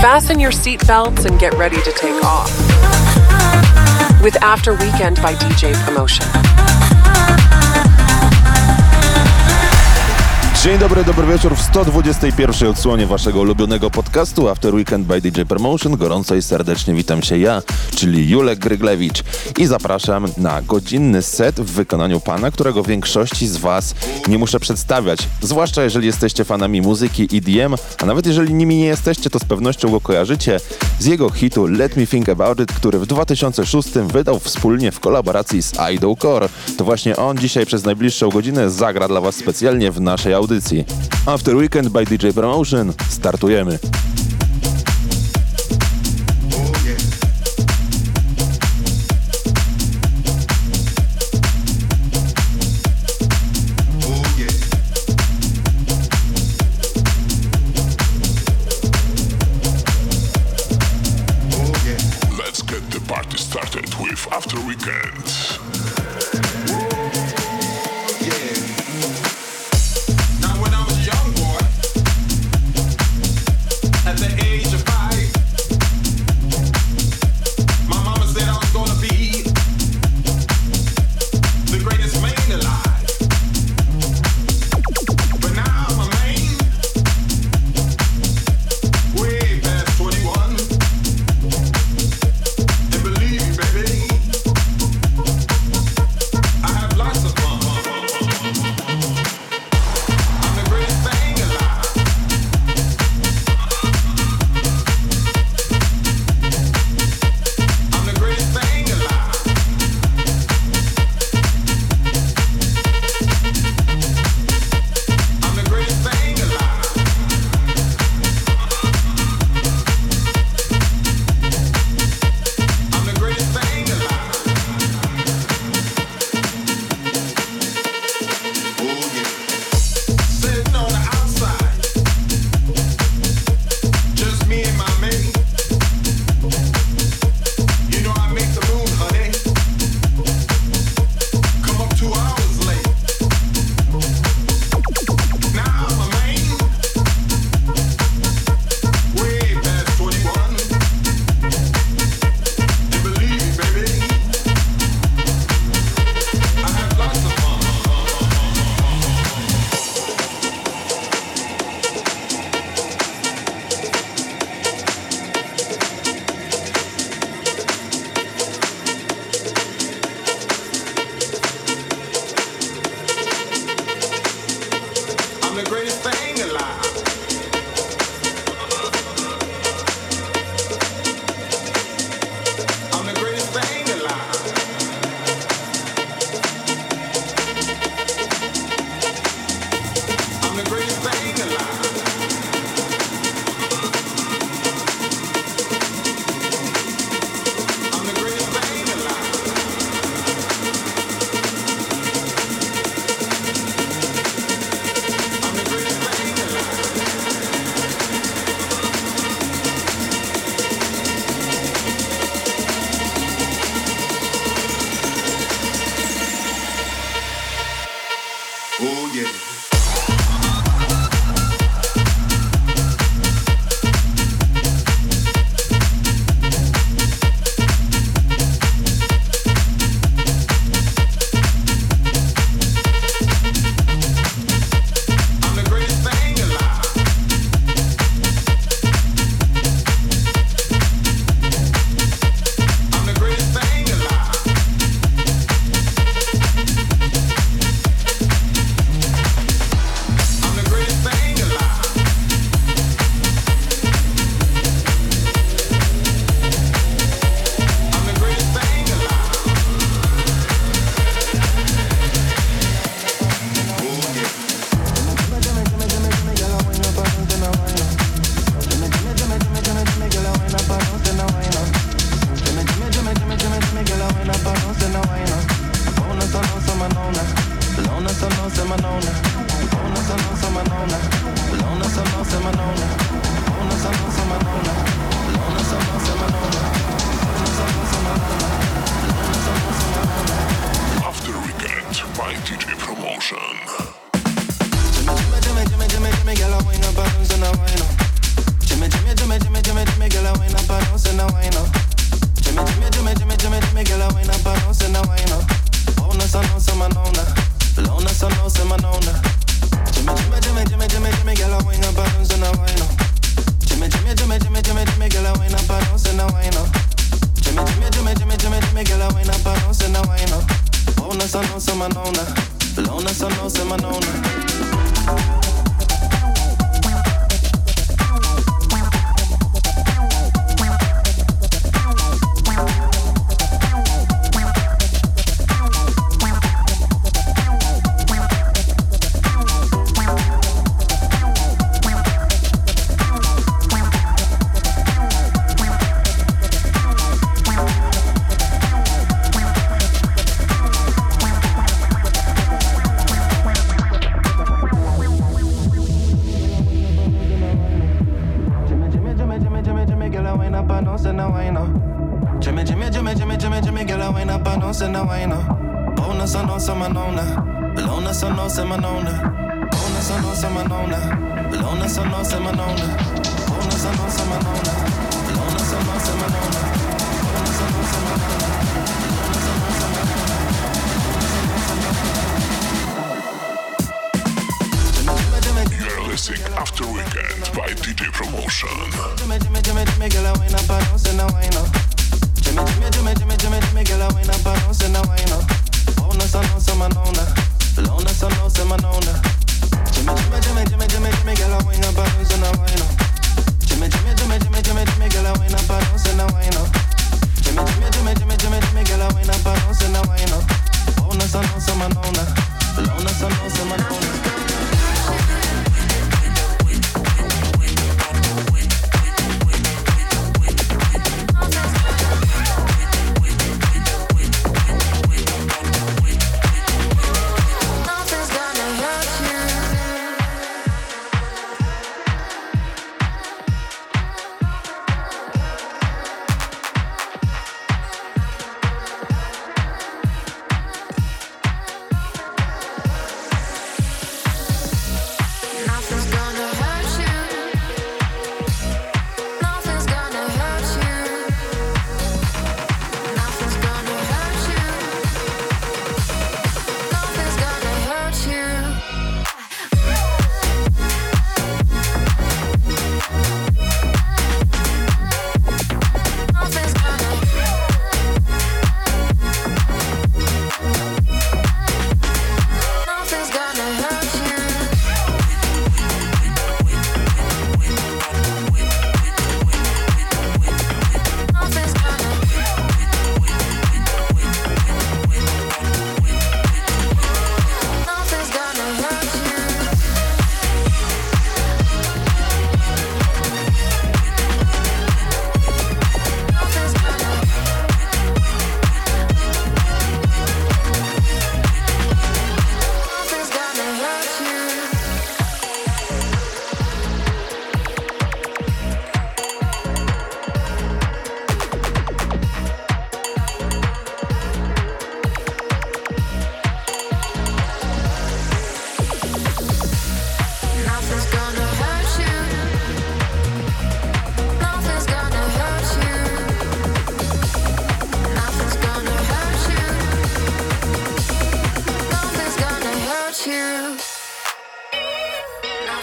Fasten your seatbelts and get ready to take off. With After Weekend by DJ Promotion. Dzień dobry, dobry wieczór w 121 odsłonie waszego ulubionego podcastu After Weekend by DJ Promotion. Gorąco i serdecznie witam się ja, czyli Julek Gryglewicz i zapraszam na godzinny set w wykonaniu pana, którego większości z was nie muszę przedstawiać. Zwłaszcza jeżeli jesteście fanami muzyki EDM, a nawet jeżeli nimi nie jesteście, to z pewnością go kojarzycie z jego hitu Let Me Think About It, który w 2006 wydał wspólnie w kolaboracji z Idol Core. To właśnie on dzisiaj przez najbliższą godzinę zagra dla was specjalnie w naszej audycji. After Weekend by DJ Promotion startujemy.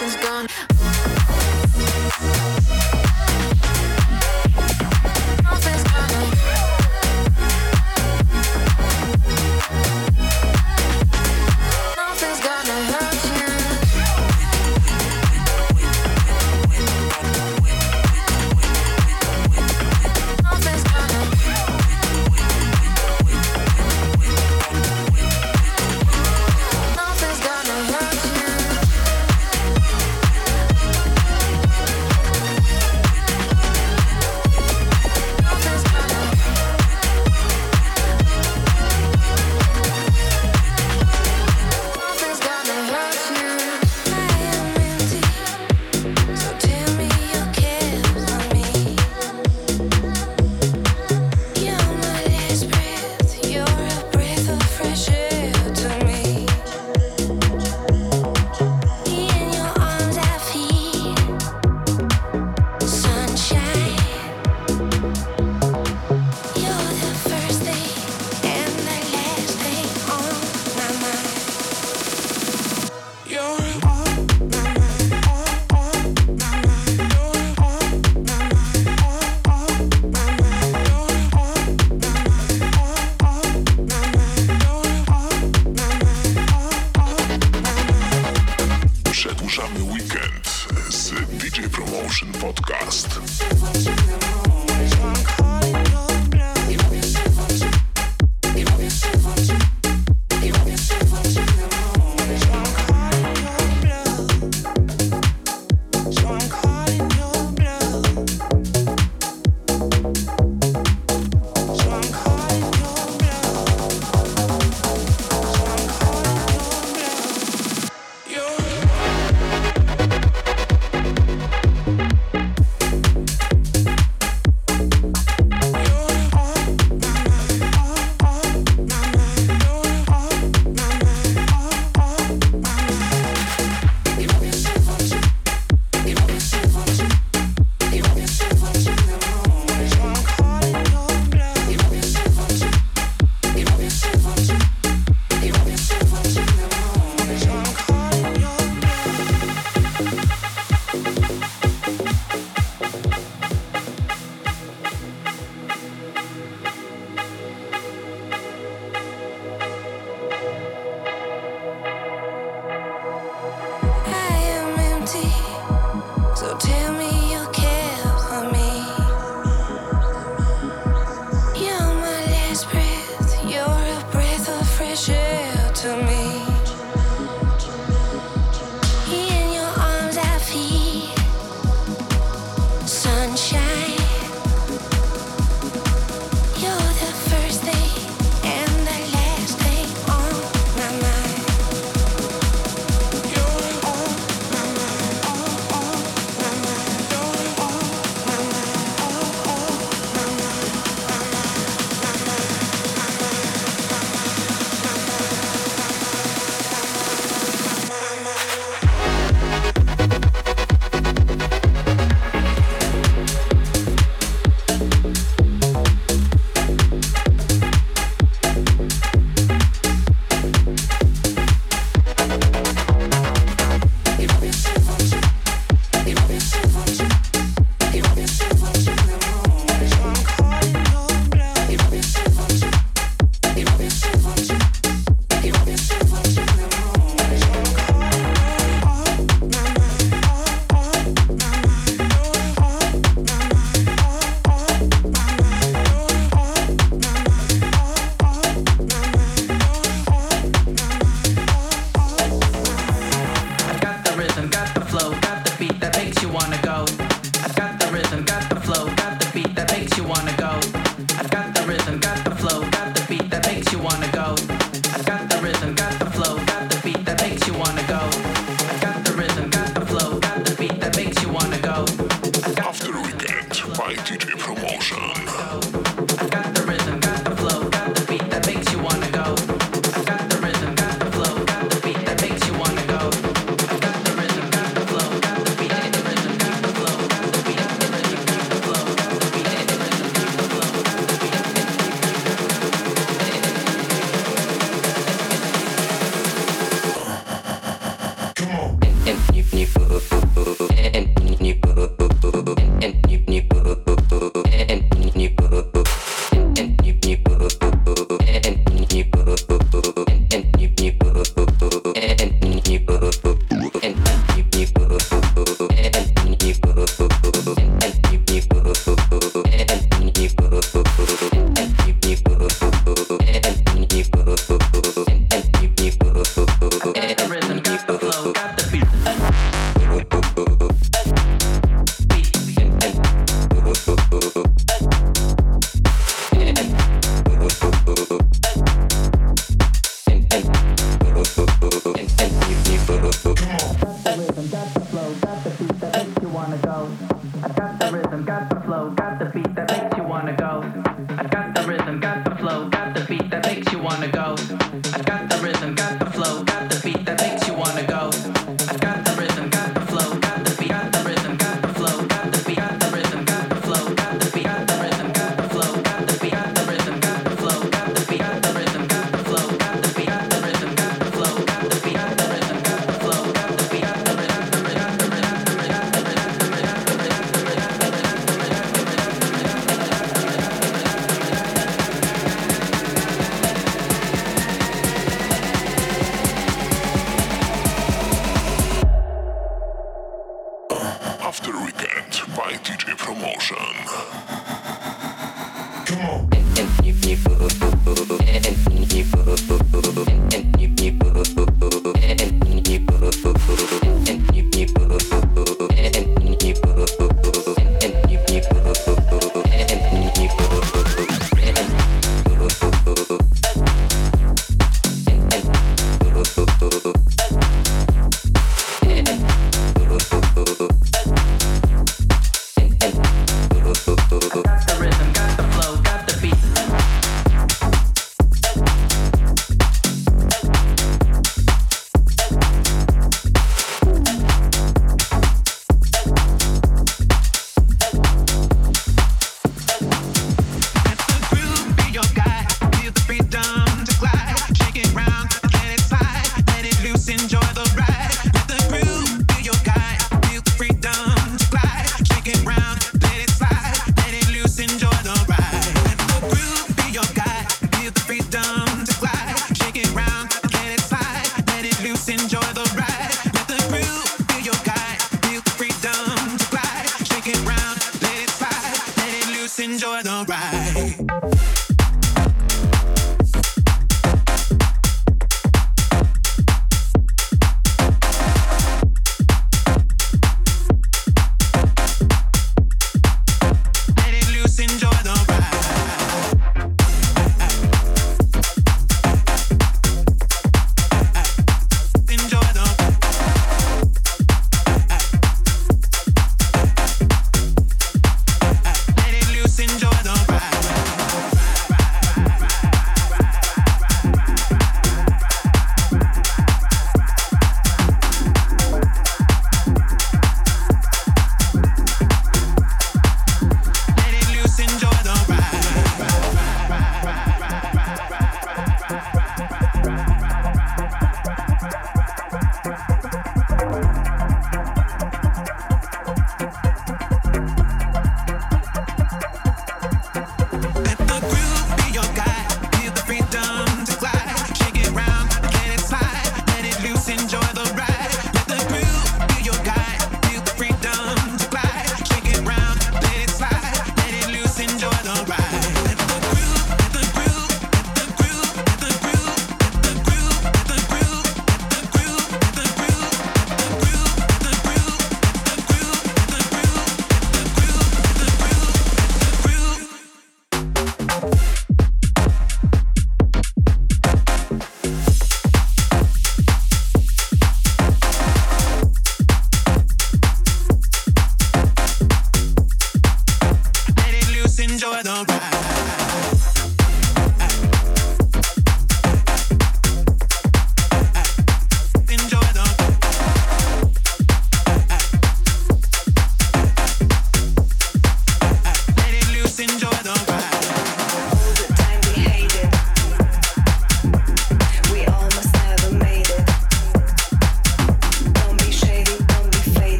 nothing's gone.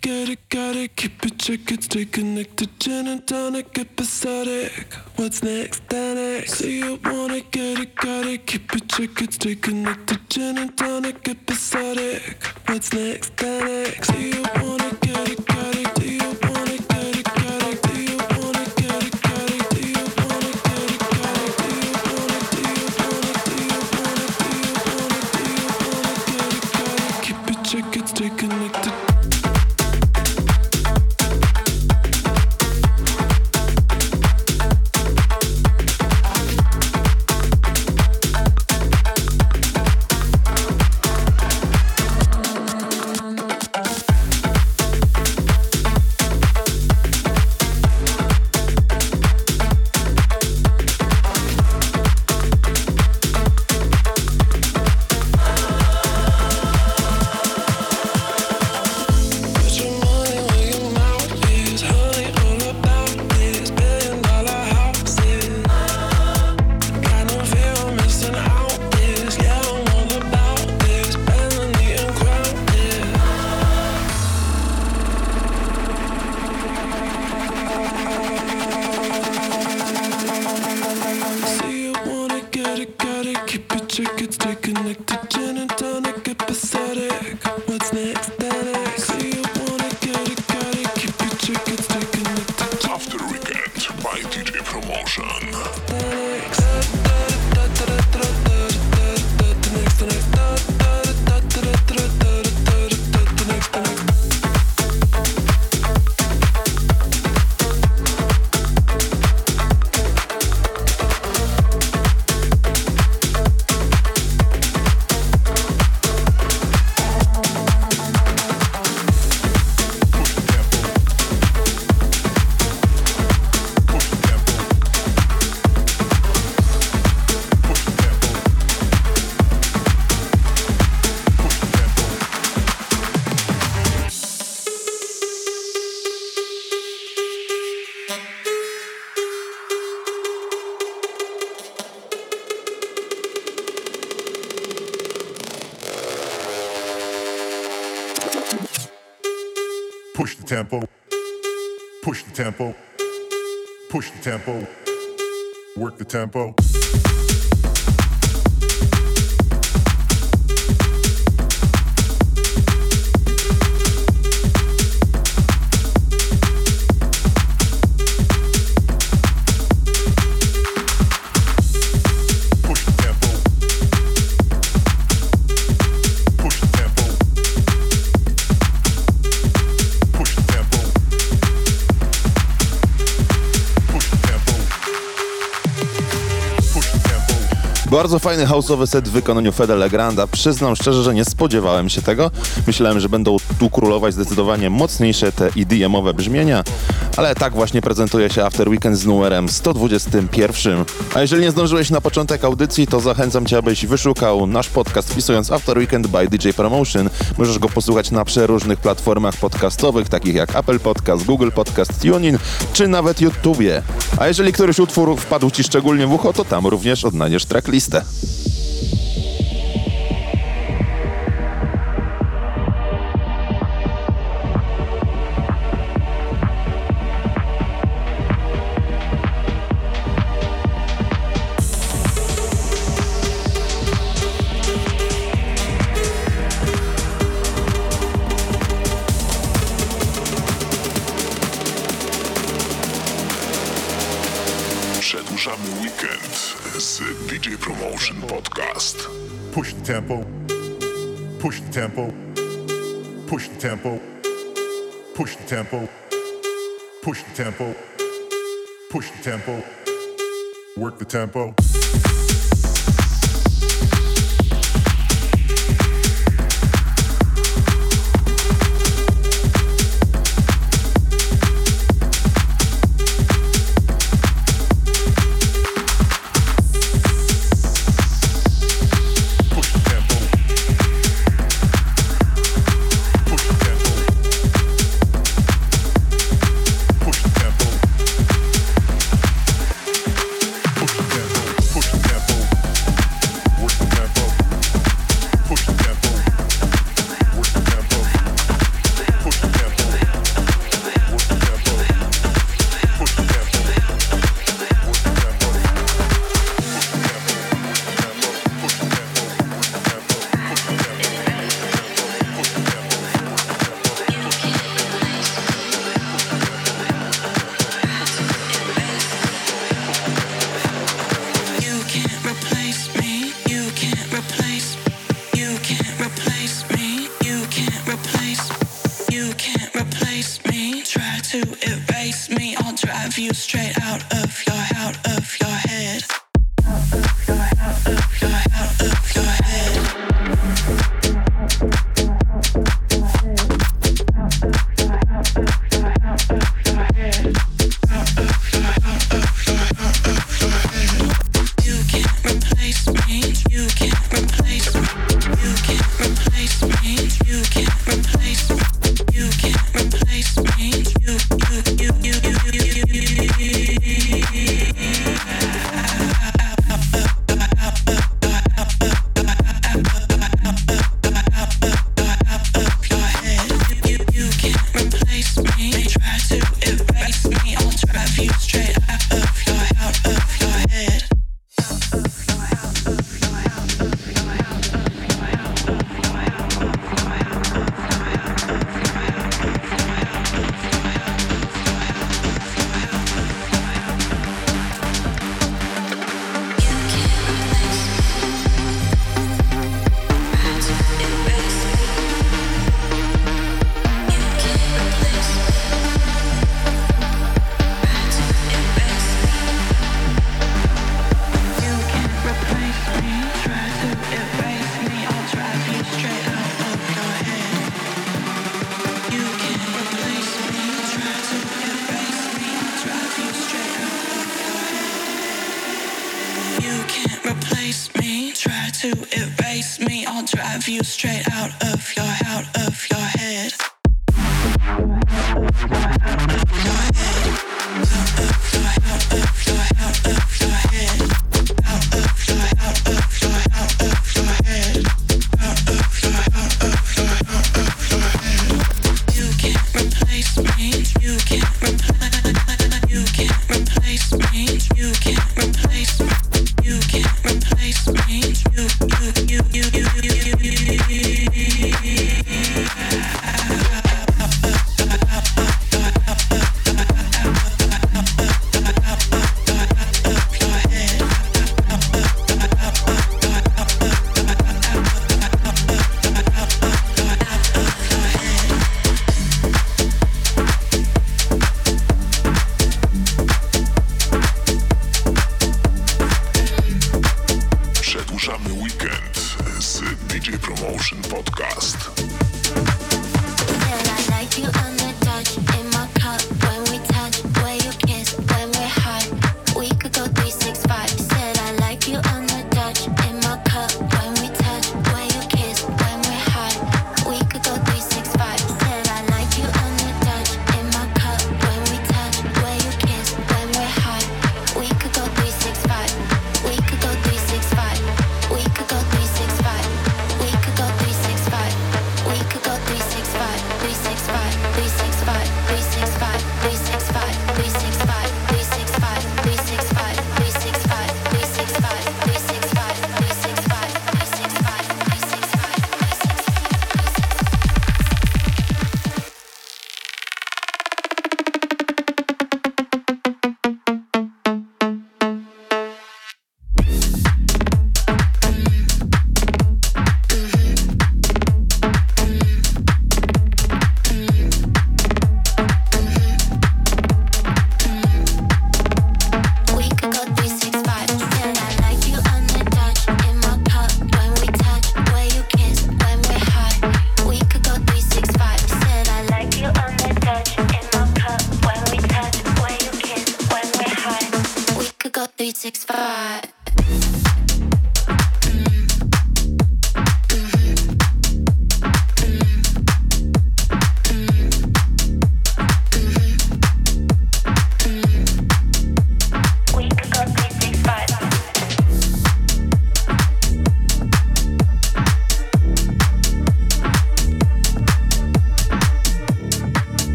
Get it, got it, keep it checkered, stay connected. Gin and tonic, episodic. What's next? next? Say you wanna get it, got it, keep it checkered, stay connected. Gin and tonic, episodic. What's next? next? Say you wanna. Tempo. Work the tempo. Bardzo fajny houseowy set w wykonaniu Fede Legranda. Przyznam szczerze, że nie spodziewałem się tego. Myślałem, że będą tu królować zdecydowanie mocniejsze te EDM-owe brzmienia, ale tak właśnie prezentuje się After Weekend z numerem 121. A jeżeli nie zdążyłeś na początek audycji, to zachęcam Cię, abyś wyszukał nasz podcast wpisując After Weekend by DJ Promotion. Możesz go posłuchać na przeróżnych platformach podcastowych, takich jak Apple Podcast, Google Podcast, TuneIn, czy nawet YouTubie. A jeżeli któryś utwór wpadł Ci szczególnie w ucho, to tam również odnajdziesz tracklistę. Tempo. Push the tempo. Push the tempo. Push the tempo. Push the tempo. Push the tempo. Work the tempo.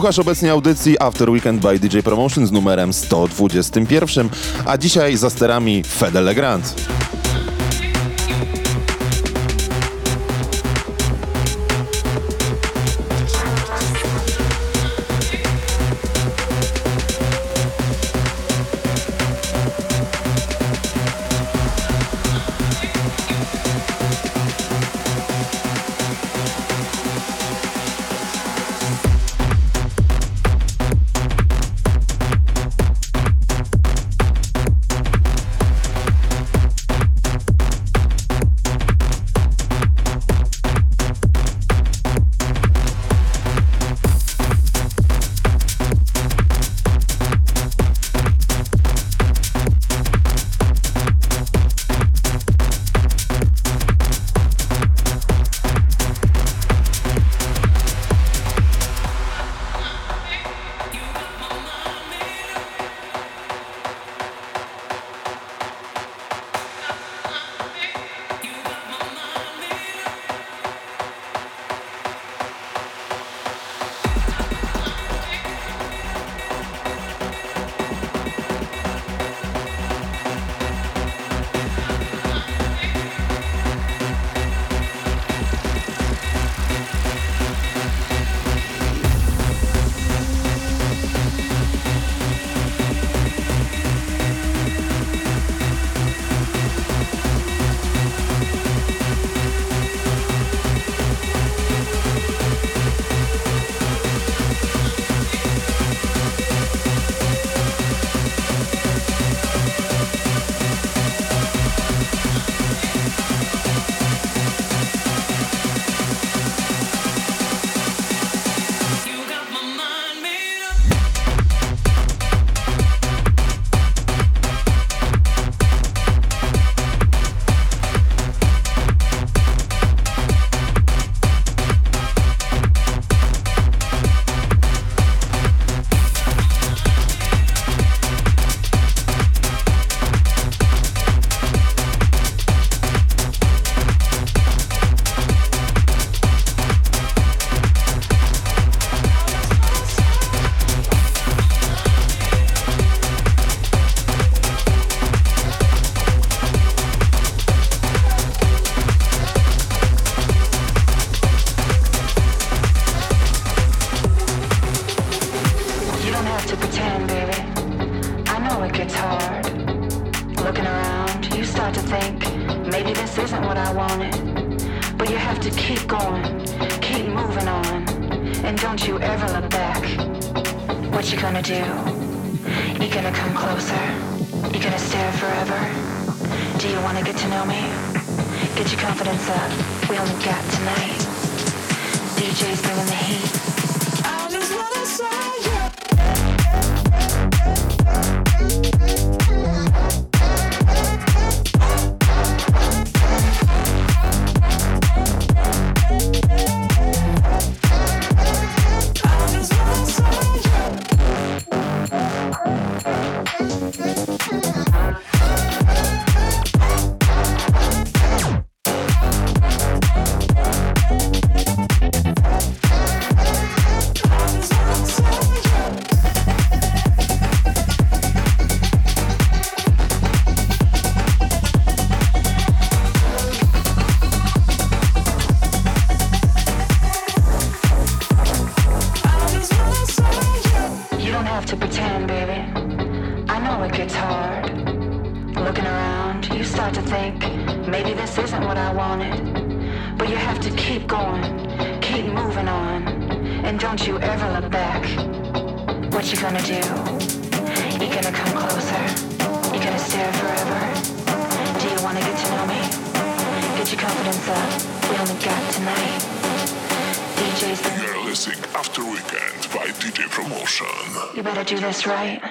Słuchasz obecnie audycji After Weekend by DJ Promotion z numerem 121, a dzisiaj za sterami Fede Legrand. What you gonna do? You gonna come closer? You gonna stare forever? Do you wanna get to know me? Get your confidence up. We only got tonight. DJ's the You're listening After Weekend by DJ Promotion. You better do this right.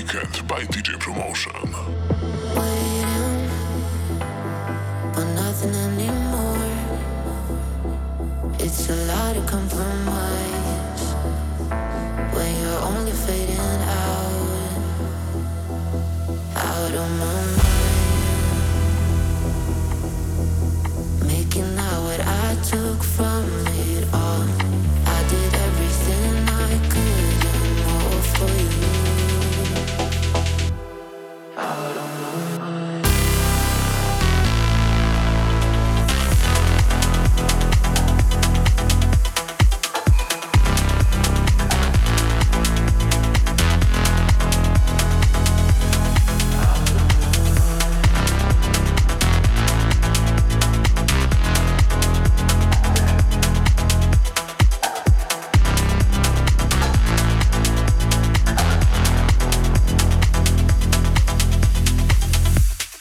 Weekend by DJ Promotion.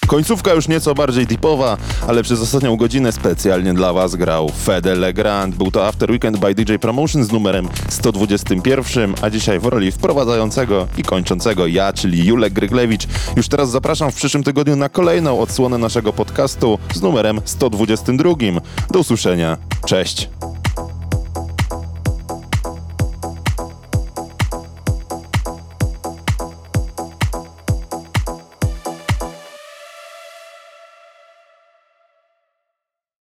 Końcówka już nieco bardziej deepowa, ale przez ostatnią godzinę specjalnie dla Was grał Fede Legrand. Był to After Weekend by DJ Promotion z numerem 121, a dzisiaj w roli wprowadzającego i kończącego ja, czyli Julek Gryglewicz. Już teraz zapraszam w przyszłym tygodniu na kolejną odsłonę naszego podcastu z numerem 122. Do usłyszenia. Cześć!